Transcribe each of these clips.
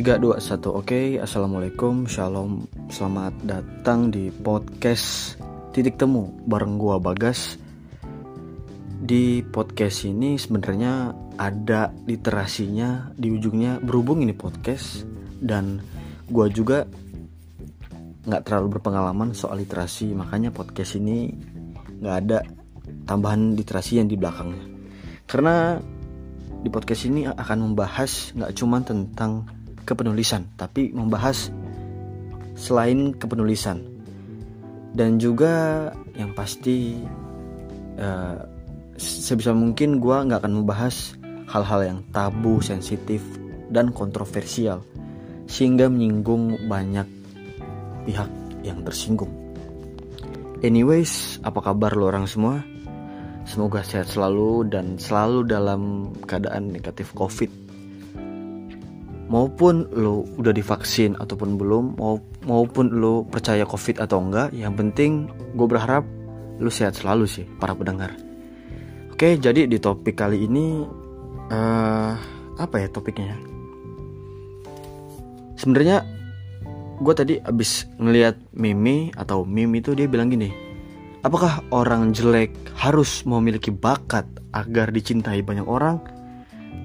3, 2, 1 Oke, Assalamualaikum, Shalom. Selamat datang di podcast Titik Temu Bareng gua Bagas. Di podcast ini sebenarnya ada literasinya Di ujungnya berhubung ini podcast Dan gua juga nggak terlalu berpengalaman soal literasi Makanya podcast ini nggak ada tambahan literasi yang di belakangnya. Karena di podcast ini akan membahas nggak cuma tentang kepenulisan, tapi membahas selain kepenulisan dan juga yang pasti uh, sebisa mungkin gue nggak akan membahas hal-hal yang tabu, sensitif dan kontroversial sehingga menyinggung banyak pihak yang tersinggung. Anyways, apa kabar lo orang semua? Semoga sehat selalu dan selalu dalam keadaan negatif COVID. Maupun lo udah divaksin ataupun belum, maupun lo percaya COVID atau enggak, yang penting gue berharap lo sehat selalu sih para pendengar. Oke, jadi di topik kali ini uh, apa ya topiknya? Sebenarnya gue tadi abis ngeliat Mimi atau Mimi itu dia bilang gini, Apakah orang jelek harus memiliki bakat agar dicintai banyak orang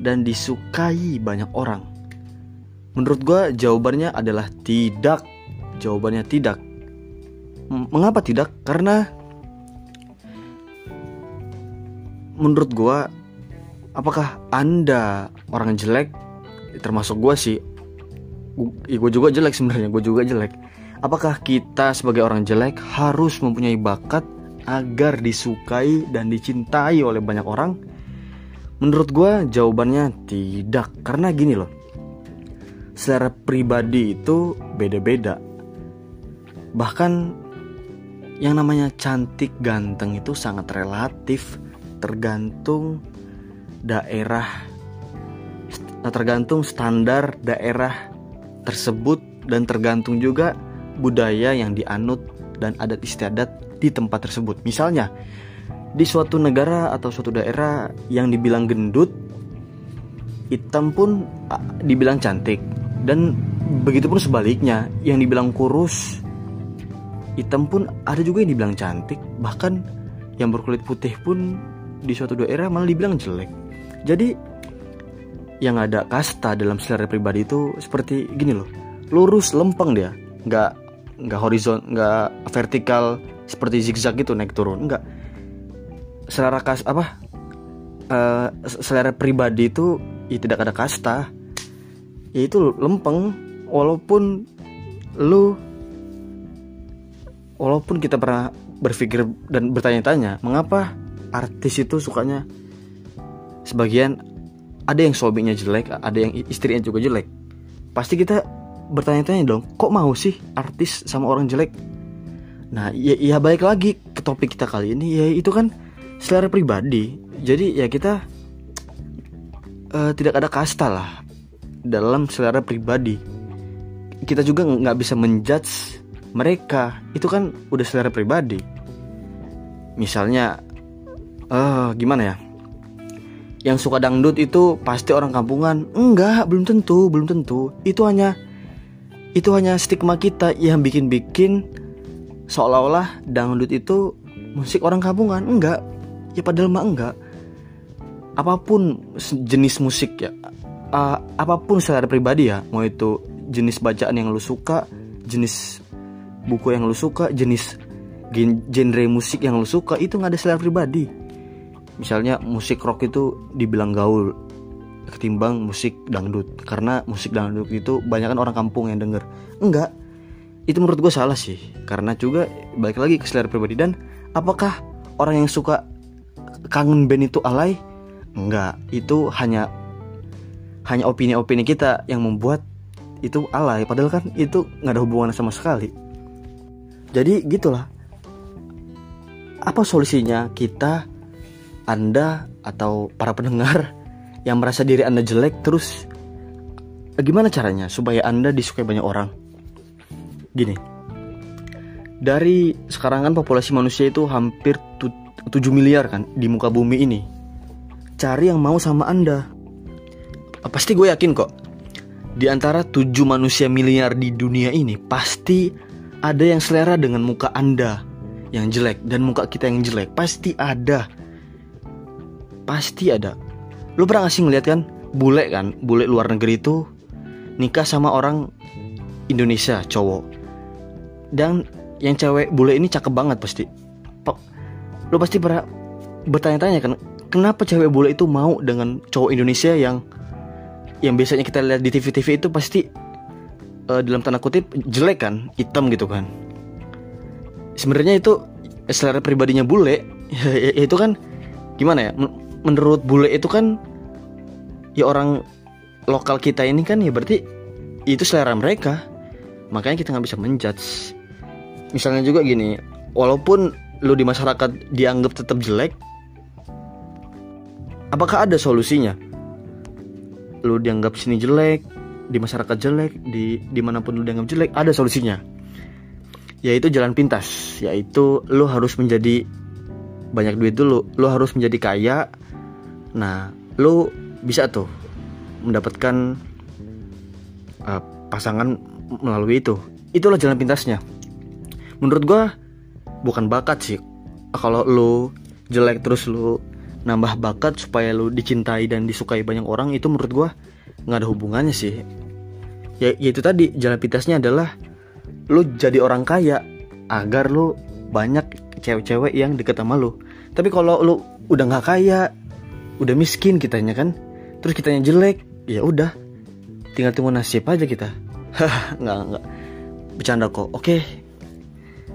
dan disukai banyak orang? Menurut gue jawabannya adalah tidak. Jawabannya tidak. Mengapa tidak? Karena menurut gue, apakah anda orang jelek? Termasuk gue sih. Gue juga jelek sebenarnya. Gue juga jelek Apakah kita sebagai orang jelek harus mempunyai bakat agar disukai dan dicintai oleh banyak orang? Menurut gue jawabannya tidak Karena gini loh Selera pribadi itu beda-beda Bahkan yang namanya cantik ganteng itu sangat relatif Tergantung daerah Tergantung standar daerah tersebut Dan tergantung juga budaya yang dianut dan adat istiadat di tempat tersebut. Misalnya, di suatu negara atau suatu daerah yang dibilang gendut, hitam pun dibilang cantik. Dan begitu pun sebaliknya, yang dibilang kurus, hitam pun ada juga yang dibilang cantik. Bahkan yang berkulit putih pun di suatu daerah malah dibilang jelek. Jadi yang ada kasta dalam selera pribadi itu seperti gini loh, lurus lempeng dia, nggak nggak horizon nggak vertikal seperti zigzag gitu naik turun. Nggak. Selera kas apa uh, selera pribadi itu ya tidak ada kasta ya itu lempeng walaupun lu walaupun kita pernah berpikir dan bertanya-tanya mengapa artis itu sukanya sebagian ada yang suaminya jelek ada yang istrinya juga jelek pasti kita bertanya-tanya dong, kok mau sih artis sama orang jelek? Nah, ya, ya balik lagi ke topik kita kali ini, ya itu kan selera pribadi. Jadi ya kita uh, tidak ada kasta lah dalam selera pribadi. Kita juga nggak bisa menjudge mereka, itu kan udah selera pribadi. Misalnya, uh, gimana ya? Yang suka dangdut itu pasti orang kampungan? Enggak, belum tentu, belum tentu. Itu hanya itu hanya stigma kita yang bikin-bikin seolah-olah dangdut itu musik orang kampungan enggak ya padahal mah enggak apa pun jenis musik ya uh, apa pun secara pribadi ya mau itu jenis bacaan yang lu suka jenis buku yang lu suka jenis genre musik yang lu suka itu nggak ada selera pribadi. Misalnya musik rock itu dibilang gaul ketimbang musik dangdut. Karena musik dangdut itu banyak kan orang kampung yang denger. Enggak. Itu menurut gue salah sih. Karena juga balik lagi ke selera pribadi. Dan apakah orang yang suka kangen band itu alay? Enggak. Itu hanya hanya opini-opini kita yang membuat itu alay padahal kan itu nggak ada hubungan sama sekali jadi gitulah apa solusinya kita anda atau para pendengar yang merasa diri Anda jelek terus gimana caranya supaya Anda disukai banyak orang? Gini. Dari sekarang kan populasi manusia itu hampir 7 miliar kan di muka bumi ini. Cari yang mau sama Anda. Pasti gue yakin kok. Di antara tujuh manusia miliar di dunia ini Pasti ada yang selera dengan muka anda yang jelek Dan muka kita yang jelek. Pasti ada. Pasti ada. Lu pernah gak sih ngeliat kan Bule kan Bule luar negeri itu Nikah sama orang Indonesia cowok. Dan yang cewek bule ini cakep banget pasti. Lu pasti pernah bertanya-tanya kan Kenapa cewek bule itu mau dengan cowok Indonesia yang Yang biasanya kita lihat di TV-TV itu pasti uh, Dalam tanda kutip jelek kan? Hitam gitu kan? Sebenarnya itu selera pribadinya bule ya, Itu kan gimana ya? Menurut bule itu kan ya orang lokal kita ini kan ya berarti itu selera mereka. Makanya kita nggak bisa menjudge. Misalnya juga gini walaupun lu di masyarakat dianggap tetap jelek apakah ada solusinya lu dianggap sini jelek di masyarakat jelek di di mana pun lu dianggap jelek ada solusinya. Yaitu jalan pintas yaitu lu harus menjadi banyak duit dulu lu harus menjadi kaya. Nah lu bisa tuh mendapatkan uh, pasangan melalui itu. Itulah jalan pintasnya. Menurut gua bukan bakat sih. Kalau lu jelek terus lu nambah bakat supaya lu dicintai dan disukai banyak orang itu menurut gua nggak ada hubungannya sih. Ya, ya itu tadi jalan pintasnya adalah lu jadi orang kaya agar lu banyak cewek-cewek yang deket sama lu. Tapi kalau lu udah nggak kaya udah miskin kitanya kan terus kitanya jelek ya udah tinggal tunggu nasib aja kita. Nggak nggak. Bercanda kok. Oke.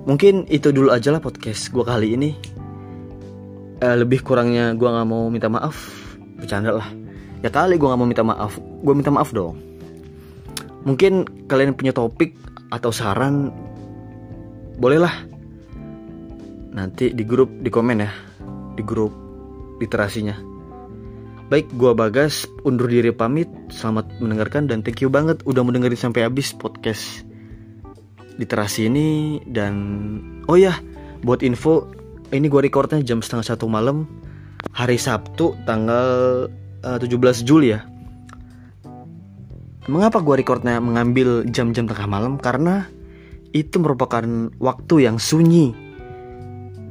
Mungkin itu dulu aja lah podcast gue kali ini uh, lebih kurangnya gue nggak mau minta maaf. Bercanda lah. Ya kali gue nggak mau minta maaf. Gue minta maaf dong. Mungkin kalian punya topik atau saran bolehlah. Nanti di grup di komen ya. Di grup literasinya. Baik, gua Bagas undur diri pamit. Selamat mendengarkan dan thank you banget udah mendengarin sampai habis podcast literasi ini. Dan oh ya, buat info ini gua recordnya jam setengah satu malam hari Sabtu tanggal uh, eh, 17 Juli ya. Mengapa gua recordnya mengambil jam-jam tengah malam? Karena itu merupakan waktu yang sunyi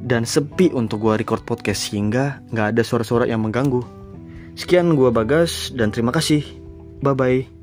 dan sepi untuk gua record podcast sehingga nggak ada suara-suara yang mengganggu. Sekian gua Bagas dan terima kasih. Bye bye.